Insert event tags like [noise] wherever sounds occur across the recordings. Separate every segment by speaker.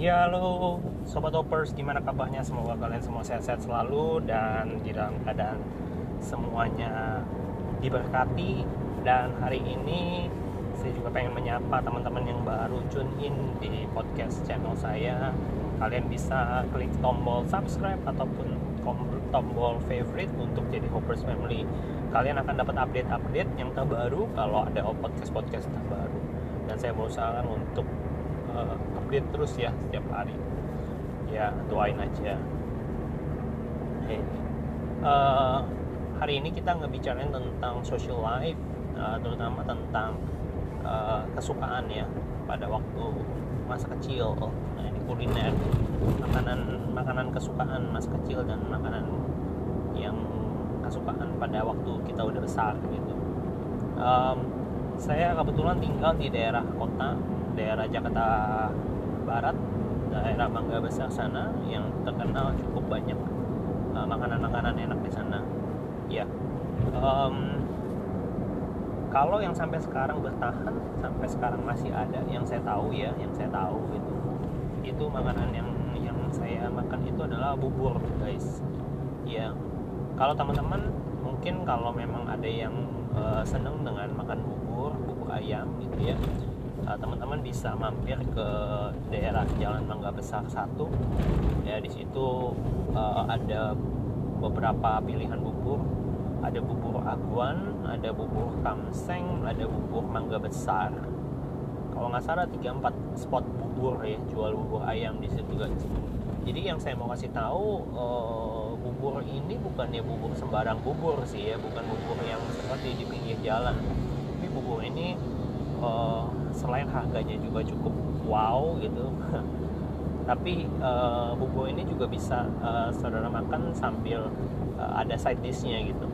Speaker 1: Ya halo Sobat Hoppers gimana kabarnya? Semoga kalian semua sehat-sehat selalu dan di dalam keadaan semuanya diberkati. Dan hari ini saya juga pengen menyapa teman-teman yang baru tune in di podcast channel saya. Kalian bisa klik tombol subscribe ataupun tombol favorite untuk jadi Hoppers Family. Kalian akan dapat update-update yang terbaru kalau ada podcast-podcast terbaru. Dan saya berusaha untuk uh, update terus ya setiap hari. Ya doain aja. Hey. uh, hari ini kita ngebicarain tentang social life uh, terutama tentang uh, kesukaan ya pada waktu masa kecil. Nah, ini kuliner. Makanan makanan kesukaan masa kecil dan makanan yang kesukaan pada waktu kita udah besar gitu. Um, saya kebetulan tinggal di daerah kota daerah Jakarta Barat daerah Mangga Besar sana yang terkenal cukup banyak uh, makanan-makanan enak di sana. Ya um, kalau yang sampai sekarang bertahan sampai sekarang masih ada yang saya tahu ya yang saya tahu itu itu makanan yang yang saya makan itu adalah bubur guys. Ya kalau teman-teman mungkin kalau memang ada yang uh, seneng dengan makan bubur bubur ayam gitu ya uh, teman-teman bisa mampir ke daerah Jalan Mangga Besar satu. Ya di situ uh, ada beberapa pilihan bubur. Ada bubur aguan ada bubur kamseng ada bubur mangga besar. Kalau nggak salah 3-4 spot bubur ya jual bubur ayam di situ guys. Jadi yang saya mau kasih tahu uh, bubur ini bukannya bubur sembarang bubur sih ya bukan bubur yang seperti di pinggir jalan. Tapi bubur ini uh, selain harganya juga cukup wow gitu. [laughs] Tapi uh, bubur ini juga bisa uh, saudara makan sambil uh, ada side dishnya gitu.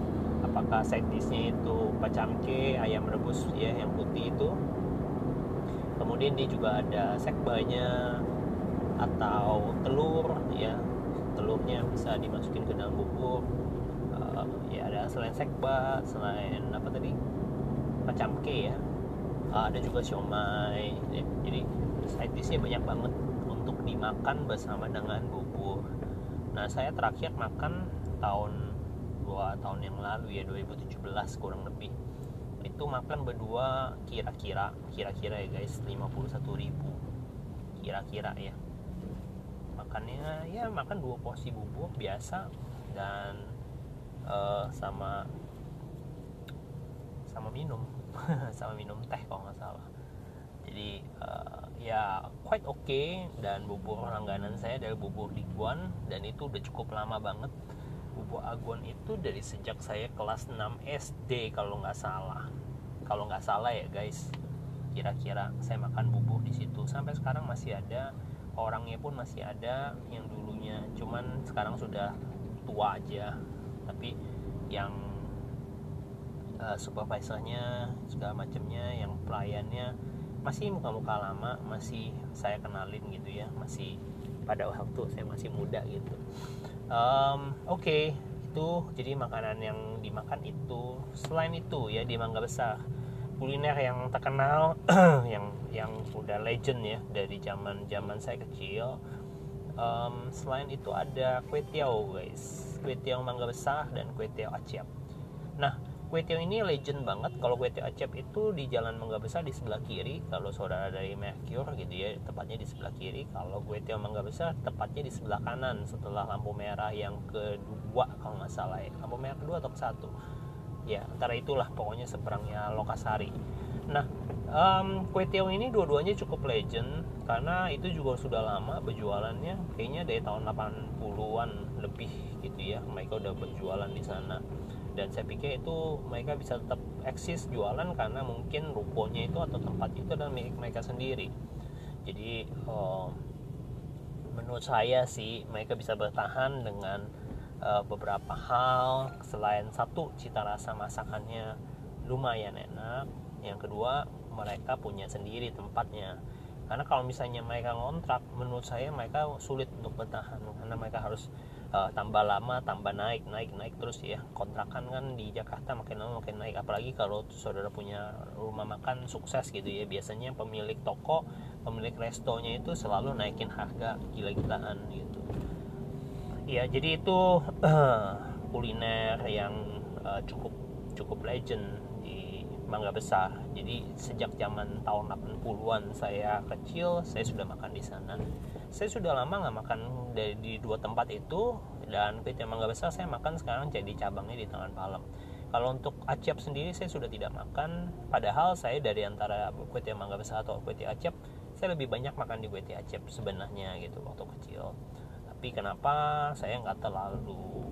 Speaker 1: Apakah side dishnya itu pacamke ayam rebus ya yang putih itu. Kemudian dia juga ada sekbanya atau telur ya. Telurnya bisa dimasukin ke dalam bubur uh, ya ada selain sekba selain apa tadi? Pacamke ya ada juga siomay. Ya. jadi side dishnya banyak banget untuk dimakan bersama dengan bubur. Nah saya terakhir makan tahun dua tahun yang lalu ya 2017 kurang lebih. Itu makan berdua kira-kira kira-kira ya guys 51 ribu. Kira-kira ya. Makannya ya makan dua porsi bubur biasa dan uh, sama sama minum [laughs] sama minum teh kalau nggak salah. Jadi uh, ya quite okay. Dan bubur langganan saya dari bubur Diguan dan itu udah cukup lama banget. Bubur aguan itu dari sejak saya kelas 6 SD kalau nggak salah. Kalau nggak salah ya guys. Kira-kira saya makan bubur di situ. Sampai sekarang masih ada. Orangnya pun masih ada yang dulunya. Cuman sekarang sudah tua aja. Tapi yang uh, supervisornya segala macamnya yang pelayannya masih muka-muka lama masih saya kenalin gitu ya masih pada waktu saya masih muda gitu. Um, oke okay, itu jadi makanan yang dimakan itu selain itu ya di Mangga Besar kuliner yang terkenal [clears throat] yang yang udah legend ya dari zaman zaman saya kecil. Um, selain itu ada kue tiao guys. Kue tiao mangga besar dan kue tiao acap. Nah kue tiao ini legend banget. Kalau kue tiao acap itu di jalan mangga besar di sebelah kiri. Kalau saudara dari Mercure gitu ya tepatnya di sebelah kiri. Kalau kue tiao mangga besar tepatnya di sebelah kanan setelah lampu merah yang kedua kalau nggak salah ya. Lampu merah kedua atau satu. Ya antara itulah pokoknya seberangnya Lokasari. Nah um, kue tiaw ini dua-duanya cukup legend karena itu juga sudah lama berjualannya. Kayaknya dari tahun 80-an lebih gitu ya. Mereka udah berjualan di sana dan saya pikir itu mereka bisa tetap eksis jualan karena mungkin rukonya itu atau tempat itu adalah milik mereka sendiri. Jadi um, menurut saya sih mereka bisa bertahan dengan uh, beberapa hal selain satu cita rasa masakannya lumayan enak. Yang kedua mereka punya sendiri tempatnya. Karena kalau misalnya mereka ngontrak menurut saya mereka sulit untuk bertahan. Karena mereka harus uh, tambah lama tambah naik naik naik terus ya kontrakan kan di Jakarta makin lama makin naik apalagi kalau saudara punya rumah makan sukses gitu ya biasanya pemilik toko pemilik restonya itu selalu naikin harga gila-gilaan gitu ya jadi itu uh, [clears throat] kuliner yang uh, cukup cukup legend Mangga Besar. Jadi sejak zaman tahun 80-an saya kecil, saya sudah makan di sana. Saya sudah lama nggak makan dari di dua tempat itu dan kue Mangga Besar saya makan sekarang jadi cabangnya di Tangan Palem. Kalau untuk acap sendiri saya sudah tidak makan, padahal saya dari antara kue Mangga Besar atau kue acap, saya lebih banyak makan di kue acap sebenarnya gitu waktu kecil. Tapi kenapa? Saya nggak terlalu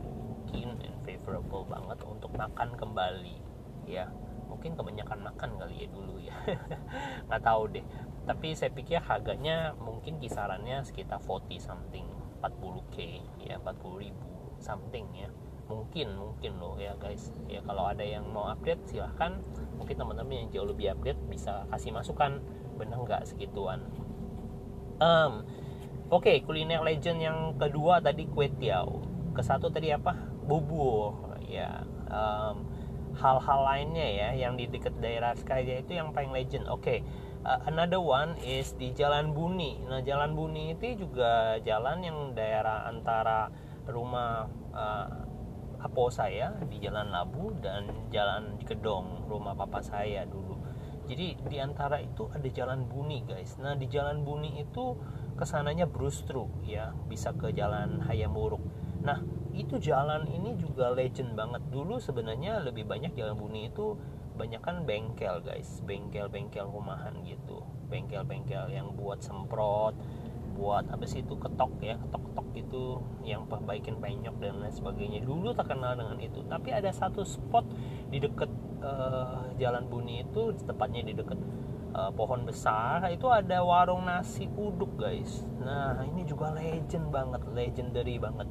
Speaker 1: keen and favorable banget untuk makan kembali. Ya mungkin kebanyakan makan kali ya dulu ya. [laughs] Nggak tahu deh tapi saya pikir harganya mungkin kisarannya sekitar 40 something 40k ya 40 ribu something ya. Mungkin mungkin loh ya guys. Ya kalau ada yang mau update silahkan. Mungkin teman-teman yang jauh lebih update bisa kasih masukan. Benar nggak segituan? Um, oke okay, kuliner legend yang kedua tadi kue tiao ke satu tadi apa? Bubur ya. Um, hal-hal lainnya ya yang di dekat daerah Skyja itu yang paling legend. Oke, okay. Uh, another one is di Jalan Buni. Nah, Jalan Buni itu juga jalan yang daerah antara rumah uh, apo saya di Jalan Labu dan Jalan Kedong rumah papa saya dulu. Jadi di antara itu ada Jalan Buni, guys. Nah, di Jalan Buni itu ke sananya brustru ya, bisa ke Jalan Hayamuruk. Nah, itu jalan ini juga legend banget dulu sebenarnya lebih banyak jalan buni itu banyak kan bengkel guys. Bengkel-bengkel rumahan gitu. Bengkel-bengkel yang buat semprot buat apa sih itu ketok ya ketok-ketok gitu yang perbaikin penyok dan lain sebagainya. Dulu terkenal dengan itu. Tapi ada satu spot di deket uh, jalan buni itu tepatnya di deket uh, pohon besar itu ada warung nasi uduk guys. Nah ini juga legend banget legendary banget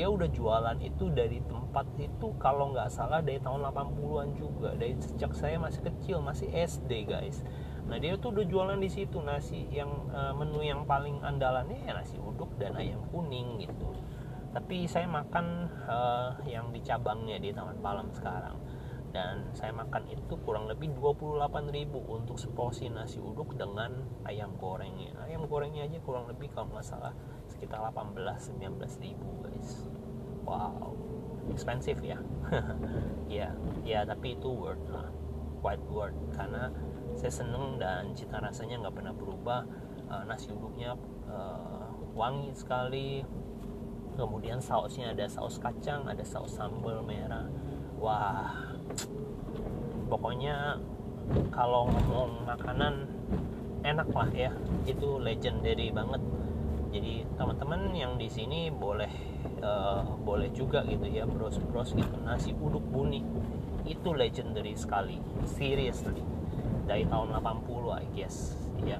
Speaker 1: dia udah jualan itu dari tempat itu kalau nggak salah dari tahun 80-an juga dari sejak saya masih kecil masih SD guys. Nah dia tuh udah jualan di situ nasi yang uh, menu yang paling andalannya ya nasi uduk dan ayam kuning gitu. Tapi saya makan uh, yang di cabangnya di Taman Palam sekarang. Dan saya makan itu kurang lebih 28.000 untuk seporsi nasi uduk dengan ayam gorengnya. Ayam gorengnya aja kurang lebih kalau nggak salah sekitar 18-19 ribu guys. Wow. Expensive ya. [laughs] Ya ya tapi itu worth lah. Quite worth. Karena saya seneng dan cita rasanya nggak pernah berubah. Uh, nasi uduknya uh, wangi sekali. Kemudian sausnya ada saus kacang ada saus sambal merah. Wah. Pokoknya kalau ngomong makanan enak lah ya. Itu legendary banget jadi teman-teman yang di sini boleh uh, boleh juga gitu ya bros bros gitu nasi uduk buni. Itu legendary sekali seriously. Dari tahun 80 I guess. Ya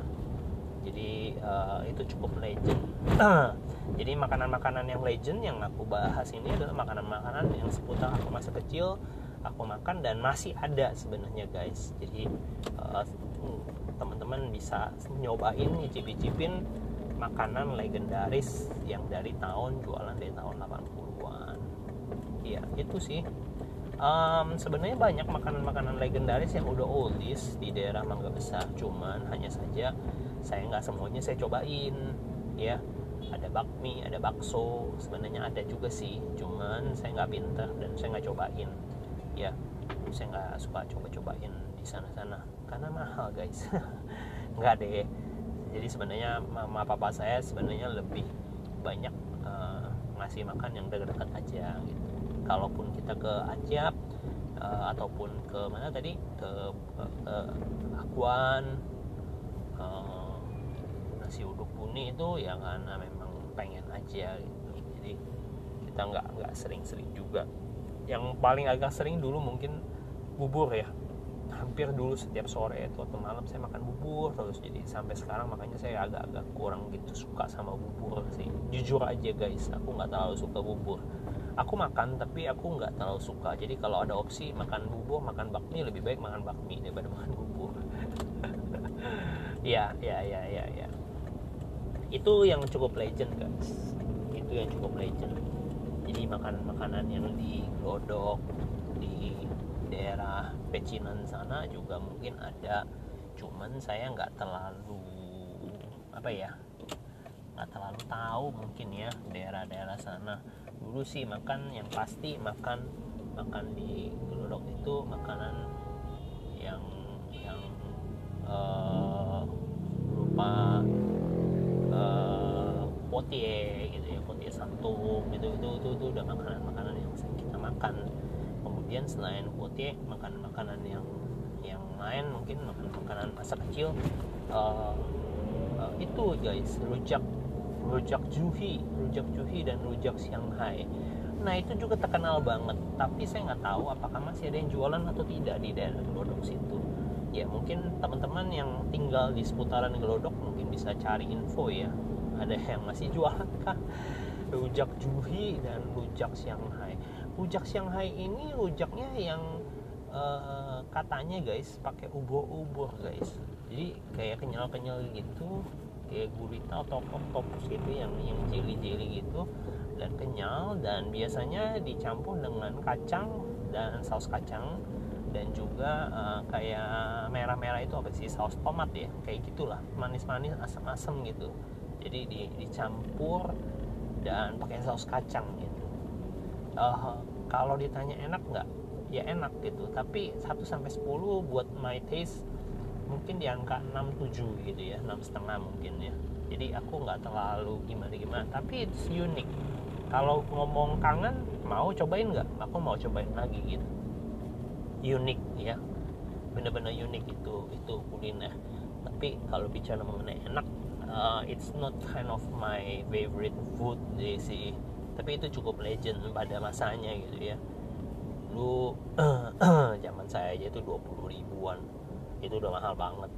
Speaker 1: jadi uh, itu cukup legend. [clears throat] Jadi makanan-makanan yang legend yang aku bahas ini adalah makanan-makanan yang seputar aku masa kecil aku makan dan masih ada sebenarnya guys. Jadi uh, teman-teman bisa nyobain nyicip-nyicipin makanan legendaris yang dari tahun jualan dari tahun 80-an iya itu sih. Um, sebenarnya banyak makanan-makanan legendaris yang udah oldies di daerah Mangga Besar. Cuman hanya saja saya nggak semuanya saya cobain ya. Ada bakmi ada bakso sebenarnya ada juga sih. Cuman saya nggak pinter dan saya nggak cobain ya. Saya nggak suka coba-cobain di sana-sana karena mahal guys. [laughs] Nggak deh jadi sebenarnya mama papa saya sebenarnya lebih banyak uh, ngasih makan yang dekat-dekat aja gitu. Kalaupun kita ke Acap uh, ataupun ke mana tadi ke uh, Akuan uh, nasi uduk buni itu ya karena memang pengen aja gitu. Jadi kita nggak nggak sering-sering juga. Yang paling agak sering dulu mungkin bubur ya hampir dulu setiap sore itu atau malam saya makan bubur terus. Jadi sampai sekarang makanya saya agak-agak kurang gitu suka sama bubur sih. Jujur aja guys aku nggak terlalu suka bubur. Aku makan tapi aku nggak terlalu suka. Jadi kalau ada opsi makan bubur makan bakmi lebih baik makan bakmi daripada [laughs] makan bubur. Ya ya ya ya ya itu yang cukup legend guys. Itu yang cukup legend. Jadi makanan-makanan yang di Glodok di daerah Pecinan sana juga mungkin ada. Cuman saya nggak terlalu apa ya nggak terlalu tahu mungkin ya daerah-daerah sana. Dulu sih makan yang pasti makan makan di Glodok itu makanan yang yang uh, berupa uh, potie gitu ya potie santung gitu. Itu itu itu udah makanan-makanan yang kita makan kemudian selain potie makan makanan yang yang lain mungkin makan makanan masa kecil uh, uh, itu guys rujak rujak juhi rujak juhi dan rujak Shanghai. Nah itu juga terkenal banget tapi saya nggak tahu apakah masih ada yang jualan atau tidak di daerah Glodok situ. Ya mungkin teman-teman yang tinggal di seputaran Glodok mungkin bisa cari info ya ada yang masih jualan kah? Rujak juhi dan rujak Shanghai rujak Shanghai ini rujaknya yang uh, katanya guys pakai ubur-ubur guys. Jadi kayak kenyal-kenyal gitu kayak gurita atau octopus gitu yang yang jelly-jelly gitu dan kenyal dan biasanya dicampur dengan kacang dan saus kacang dan juga uh, kayak merah-merah itu apa sih saus tomat ya kayak gitulah manis-manis asam-asam gitu. Jadi di, dicampur dan pakai saus kacang gitu. Uh, kalau ditanya enak nggak? Ya enak gitu. Tapi 1 sampai 10 buat my taste mungkin di angka 6 7 gitu ya. 6 setengah mungkin ya. Jadi aku nggak terlalu gimana gimana tapi it's unique. Kalau ngomong kangen mau cobain nggak? Aku mau cobain lagi gitu. Unik ya. Bener-bener unik itu itu kuliner. Tapi kalau bicara mengenai enak uh, it's not kind of my favorite food sih tapi itu cukup legend pada masanya gitu ya. Lu [clears throat] zaman saya aja itu 20 ribuan. Itu udah mahal banget.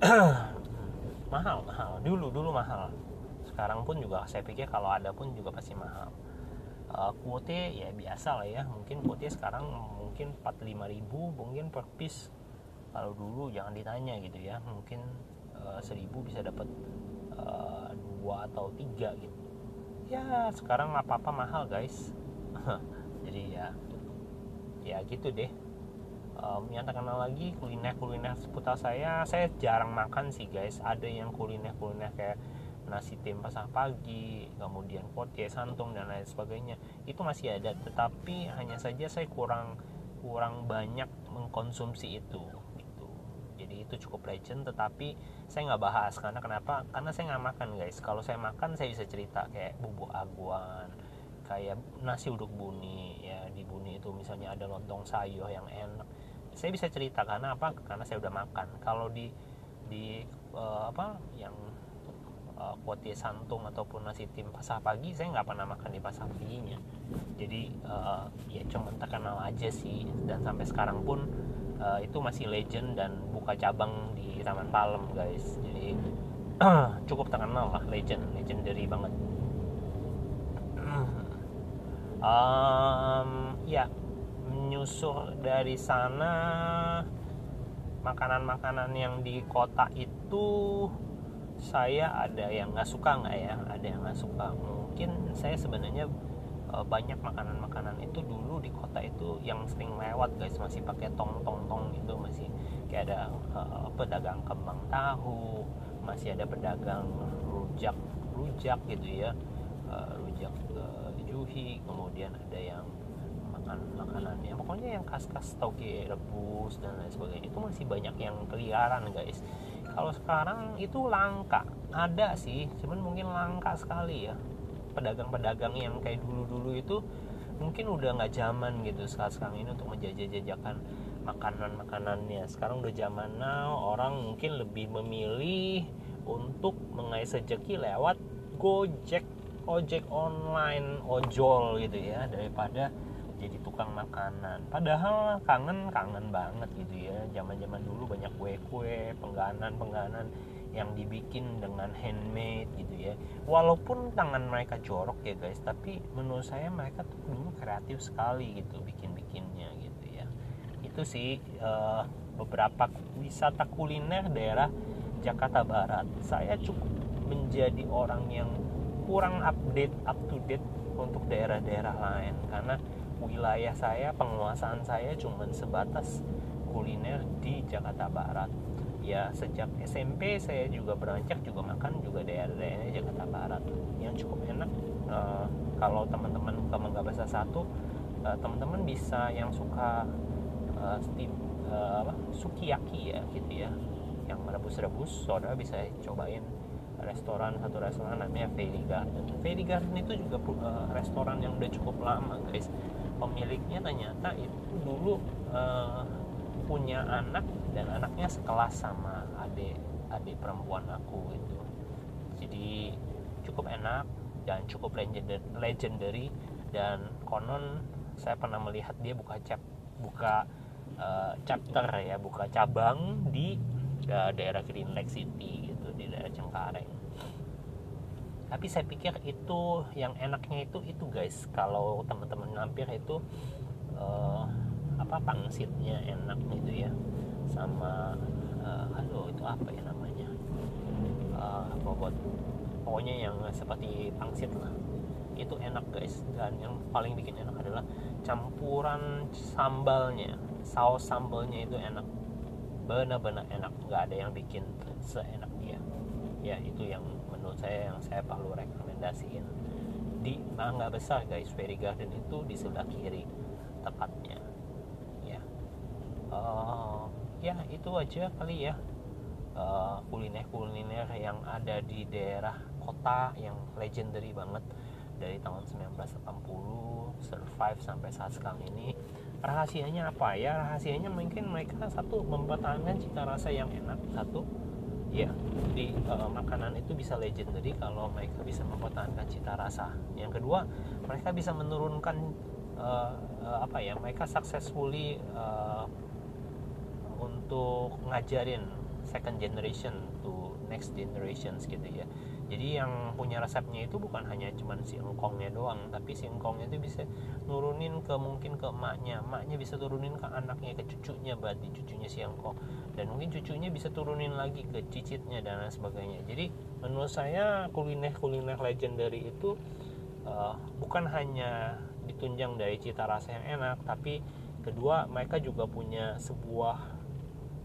Speaker 1: [clears throat] Mahal mahal. Dulu dulu mahal. Sekarang pun juga saya pikir kalau ada pun juga pasti mahal. Uh, kuote ya biasa lah ya. Mungkin kuote sekarang mungkin 45 ribu mungkin per piece. Kalau dulu jangan ditanya gitu ya. Mungkin uh, 1000 bisa dapat uh, dua atau tiga gitu ya sekarang apa-apa mahal guys. [laughs] Jadi ya ya gitu deh. Um, yang terkenal lagi kuliner-kuliner seputar saya. Saya jarang makan sih guys. Ada yang kuliner-kuliner kayak nasi tim pasar pagi kemudian potie santung dan lain sebagainya. Itu masih ada tetapi hanya saja saya kurang kurang banyak mengkonsumsi itu itu cukup legend tetapi saya nggak bahas. Karena kenapa? Karena saya nggak makan guys. Kalau saya makan saya bisa cerita kayak bubuk aguan kayak nasi uduk buni ya di buni itu misalnya ada lontong sayur yang enak. Saya bisa cerita karena apa? Karena saya udah makan. Kalau di di uh, apa yang uh, kuotie santung ataupun nasi tim pasar pagi saya nggak pernah makan di pasar paginya. Jadi uh, ya cuma terkenal aja sih. Dan sampai sekarang pun uh, itu masih legend dan buka cabang di Taman Palem guys. Jadi [clears throat] cukup terkenal lah legend legendary banget. Um, ya menyusul dari sana makanan-makanan yang di kota itu saya ada yang nggak suka nggak ya? Ada yang nggak suka. Mungkin saya sebenarnya Eh, banyak makanan-makanan itu dulu di kota itu yang sering lewat guys. Masih pakai tong tong tong gitu masih kayak ada uh, pedagang kembang tahu masih ada pedagang rujak rujak gitu ya. Uh, rujak uh, juhi kemudian ada yang makan makanan yang pokoknya yang khas-khas toge rebus dan lain sebagainya. Itu masih banyak yang keliaran guys. Kalau sekarang itu langka. Ada sih cuman mungkin langka sekali ya pedagang-pedagang yang kayak dulu-dulu itu mungkin udah nggak zaman gitu. Saat sekarang ini untuk menjajah-jajakan makanan-makanannya. Sekarang udah zaman now orang mungkin lebih memilih untuk mengais rezeki lewat gojek ojek online ojol gitu ya daripada jadi tukang makanan. Padahal kangen kangen banget gitu ya. Zaman zaman dulu banyak kue kue pengganan pengganan yang dibikin dengan handmade gitu ya. Walaupun tangan mereka jorok ya guys tapi menurut saya mereka tuh dulu kreatif sekali gitu bikin bikinnya gitu ya. Itu sih uh, beberapa wisata kuliner daerah Jakarta Barat. Saya cukup menjadi orang yang kurang update up to date untuk daerah-daerah lain. Karena wilayah saya penguasaan saya cuma sebatas kuliner di Jakarta Barat ya sejak SMP saya juga beranjak juga makan juga daerah-daerah Jakarta Barat. Yang cukup enak uh, kalau teman-teman ke Mangga Besar satu uh, teman-teman bisa yang suka uh, steam uh, apa sukiyaki ya gitu ya. Yang merebus-rebus saudara bisa cobain restoran satu restoran namanya Fairy Garden. Fairy Garden itu juga uh, restoran yang udah cukup lama guys. Pemiliknya ternyata itu dulu uh, punya anak dan anaknya sekelas sama adik adik perempuan aku itu. Jadi cukup enak dan cukup legendary. Dan konon saya pernah melihat dia buka cap buka uh, chapter ya buka cabang di uh, daerah Green Lake City gitu di daerah Cengkareng. Tapi saya pikir itu yang enaknya itu itu guys. Kalau teman-teman mampir itu uh, apa pangsitnya enak gitu ya sama uh, aduh itu apa ya namanya? Uh, bobot pokoknya yang seperti pangsit lah. Itu enak guys. Dan yang paling bikin enak adalah campuran sambalnya. Saus sambalnya itu enak. Benar-benar enak. Nggak ada yang bikin seenak dia. Ya itu yang menurut saya yang saya perlu rekomendasiin. Di Mangga Besar guys Ferry Garden itu di sebelah kiri tepatnya. Uh, ya itu aja kali ya. Uh, kuliner-kuliner yang ada di daerah kota yang legendary banget dari tahun 1980 survive sampai saat sekarang ini. Rahasianya apa ya? Rahasianya mungkin mereka satu mempertahankan cita rasa yang enak. Satu ya di uh, makanan itu bisa legendary kalau mereka bisa mempertahankan cita rasa. Yang kedua mereka bisa menurunkan uh, uh, apa ya mereka successfully uh, untuk ngajarin second generation to next generations gitu ya. Jadi yang punya resepnya itu bukan hanya cuman si engkongnya doang tapi si engkongnya itu bisa nurunin ke mungkin ke emaknya. Emaknya bisa turunin ke anaknya ke cucunya berarti cucunya si engkong dan mungkin cucunya bisa turunin lagi ke cicitnya dan lain sebagainya. Jadi menurut saya kuliner-kuliner legendary itu uh, bukan hanya ditunjang dari cita rasa yang enak tapi kedua mereka juga punya sebuah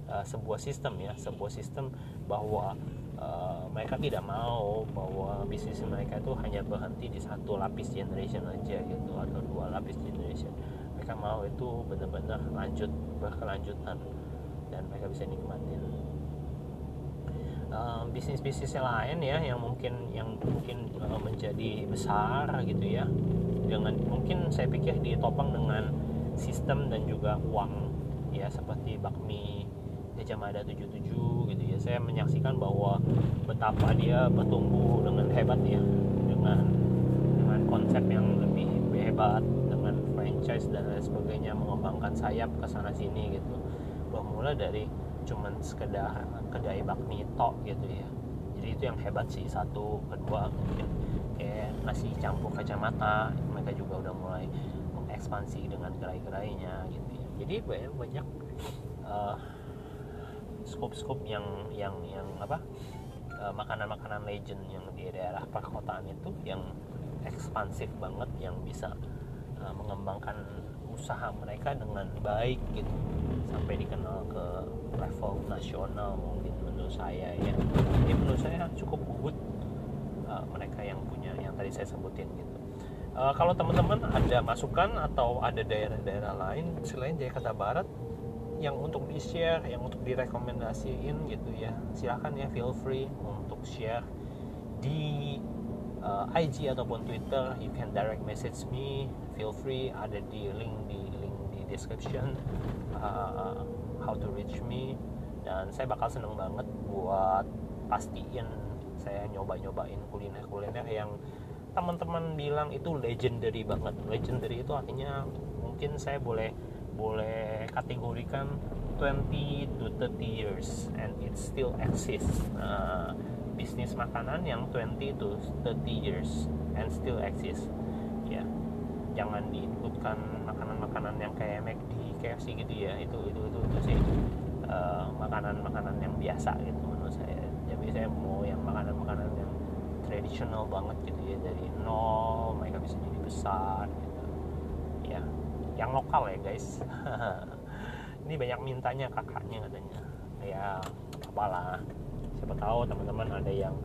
Speaker 1: uh, sebuah sistem ya sebuah sistem bahwa uh, mereka tidak mau bahwa bisnis mereka itu hanya berhenti di satu lapis generation aja gitu atau dua lapis generation. Mereka mau itu benar-benar lanjut berkelanjutan dan mereka bisa nikmatin. Uh, bisnis-bisnis lain ya yang mungkin yang mungkin uh, menjadi besar gitu ya. Dengan mungkin saya pikir ditopang dengan sistem dan juga uang ya seperti bakmi Gajah Mada 77 gitu ya. Saya menyaksikan bahwa betapa dia bertumbuh dengan hebat ya. Dengan dengan konsep yang lebih hebat dengan franchise dan lain sebagainya mengembangkan sayap ke sana sini gitu. Bermula dari cuman sekedar kedai bakmi tok gitu ya. Jadi itu yang hebat sih satu. Kedua mungkin kayak nasi campur kacamata mereka juga udah mulai mengekspansi dengan gerai-gerainya gitu ya. Jadi banyak banyak uh, skop-skop yang yang yang apa eh, makanan-makanan legend yang di daerah perkotaan itu yang ekspansif banget yang bisa uh, mengembangkan usaha mereka dengan baik gitu. Sampai dikenal ke level nasional mungkin menurut saya ya. Ini menurut saya cukup good uh, mereka yang punya yang tadi saya sebutin gitu. Uh, kalau teman-teman ada masukan atau ada daerah-daerah lain selain Jakarta Barat yang untuk di share yang untuk direkomendasiin gitu ya. Silahkan ya feel free untuk share di uh, IG ataupun Twitter. You can direct message me. Feel free ada di link di link di description. Uh, how to reach me. Dan saya bakal seneng banget buat pastiin saya nyoba-nyobain kuliner-kuliner yang teman-teman bilang itu legendary banget. Legendary itu artinya mungkin saya boleh boleh kategorikan 20 to 30 years and it still exists. Uh, bisnis makanan yang 20 to 30 years and still exists. Ya jangan diikutkan makanan-makanan yang kayak McD, KFC gitu ya. Itu itu itu, itu sih uh, makanan-makanan uh, yang biasa gitu menurut saya. Jadi saya mau yang makanan-makanan yang tradisional banget gitu ya. Dari nol mereka bisa jadi besar gitu. Ya yang lokal ya guys. [laughs] Ini banyak mintanya kakaknya katanya. Ya apalah siapa tahu teman-teman ada yang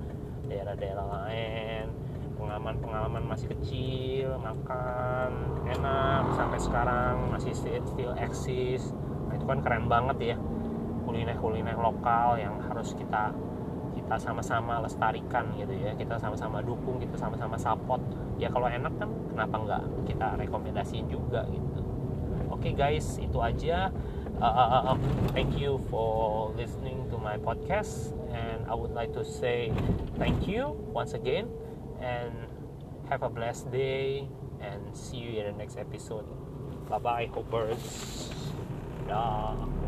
Speaker 1: daerah-daerah lain pengalaman-pengalaman masih kecil makan enak sampai sekarang masih still, eksis nah, itu kan keren banget ya kuliner-kuliner lokal yang harus kita kita sama-sama lestarikan gitu ya. Kita sama-sama dukung kita sama-sama support. Ya kalau enak kan kenapa nggak kita rekomendasiin juga gitu okay, guys itu aja uh, uh, uh, thank you for listening to my podcast and I would like to say thank you once again and have a blessed day and see you in the next episode. Bye bye, Hopers. Dah.